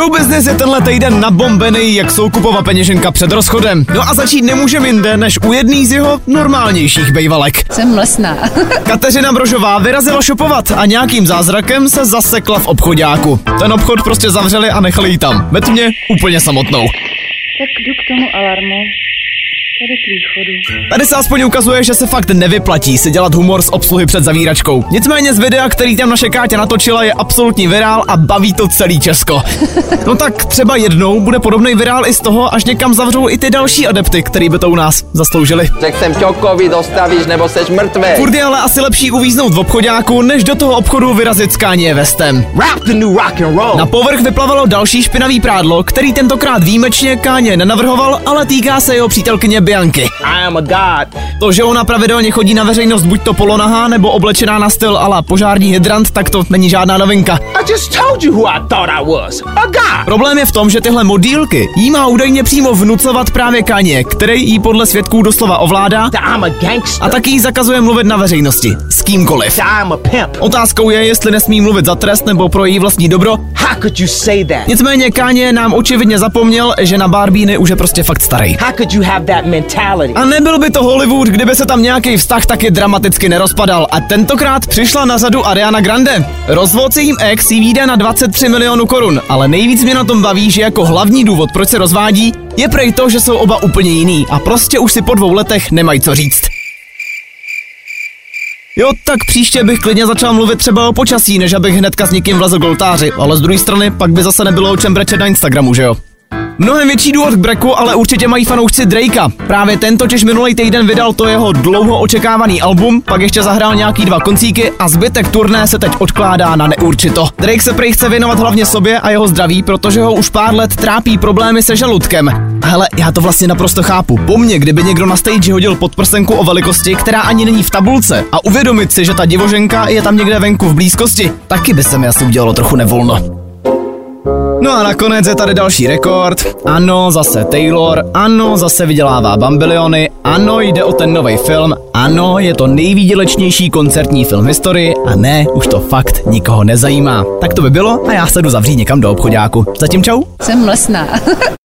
Show business je tenhle týden nabombený, jak Soukupova peněženka před rozchodem. No a začít nemůžeme jinde, než u jedný z jeho normálnějších bejvalek. Jsem mlsná. Kateřina Brožová vyrazila šopovat a nějakým zázrakem se zasekla v obchodáku. Ten obchod prostě zavřeli a nechali ji tam. Ve tmě úplně samotnou. Tak jdu k tomu alarmu. Tady k východu. Tady se aspoň ukazuje, že se fakt nevyplatí si dělat humor z obsluhy před zavíračkou. Nicméně z videa, který tam naše Káťa natočila, je absolutní virál a baví to celý Česko. No tak třeba jednou bude podobný virál i z toho, až někam zavřou i ty další adepty, který by to u nás zasloužili. Řekl jsem Ťokovi, dostavíš, nebo seš mrtvý. Furt je ale asi lepší uvíznout v obchodáku, než do toho obchodu vyrazit s Kanye vestem. Rap the new rock and roll. Na povrch vyplavalo další špinavý prádlo, který tentokrát výjimečně Kanye nenavrhoval, ale týká se jeho přítelkyně Bianky. I am a god. To, že ona pravidelně chodí na veřejnost buď to polonahá nebo oblečená na styl ala požární hydrant, tak to není žádná novinka. I just told you who I thought I was. A god. Problém je v tom, že tyhle modílky jí má údajně přímo vnucovat právě Kanye, který jí podle svědků doslova ovládá I'm a gangster. a taky jí zakazuje mluvit na veřejnosti. S kýmkoliv. I'm a pimp. Otázkou je, jestli nesmí mluvit za trest nebo pro její vlastní dobro. How could you say that? Nicméně Kanye nám očividně zapomněl, že na Barbíny už je prostě fakt starý. How could you have that mentality? A nebyl by to Hollywood, kdyby se tam nějaký vztah taky dramaticky nerozpadal. A tentokrát přišla na řadu Ariana Grande. Rozvod s jejím ex jí vyjde na 23 milionů korun, ale nejvíc mě na tom baví, že jako hlavní důvod, proč se rozvádí, je prej to, že jsou oba úplně jiný a prostě už si po dvou letech nemají co říct. Jo, tak příště bych klidně začal mluvit třeba o počasí, než abych hnedka s někým vlezl k oltáři, ale z druhé strany pak by zase nebylo o čem brečet na Instagramu, že jo? Mnohem větší důvod k breku, ale určitě mají fanoušci Drakea. Právě ten totiž minulý týden vydal to jeho dlouho očekávaný album, pak ještě zahrál nějaký dva koncíky a zbytek turné se teď odkládá na neurčito. Drake se prý chce věnovat hlavně sobě a jeho zdraví, protože ho už pár let trápí problémy se žaludkem. Hele, já to vlastně naprosto chápu. Po mně, kdyby někdo na stage hodil podprsenku o velikosti, která ani není v tabulce a uvědomit si, že ta divoženka je tam někde venku v blízkosti, taky by se mi asi udělalo trochu nevolno. No a nakonec je tady další rekord. Ano, zase Taylor. Ano, zase vydělává bambiliony. Ano, jde o ten nový film. Ano, je to nejvýdělečnější koncertní film v historii. A ne, už to fakt nikoho nezajímá. Tak to by bylo a já se jdu zavřít někam do obchodáku. Zatím čau. Jsem mlsná.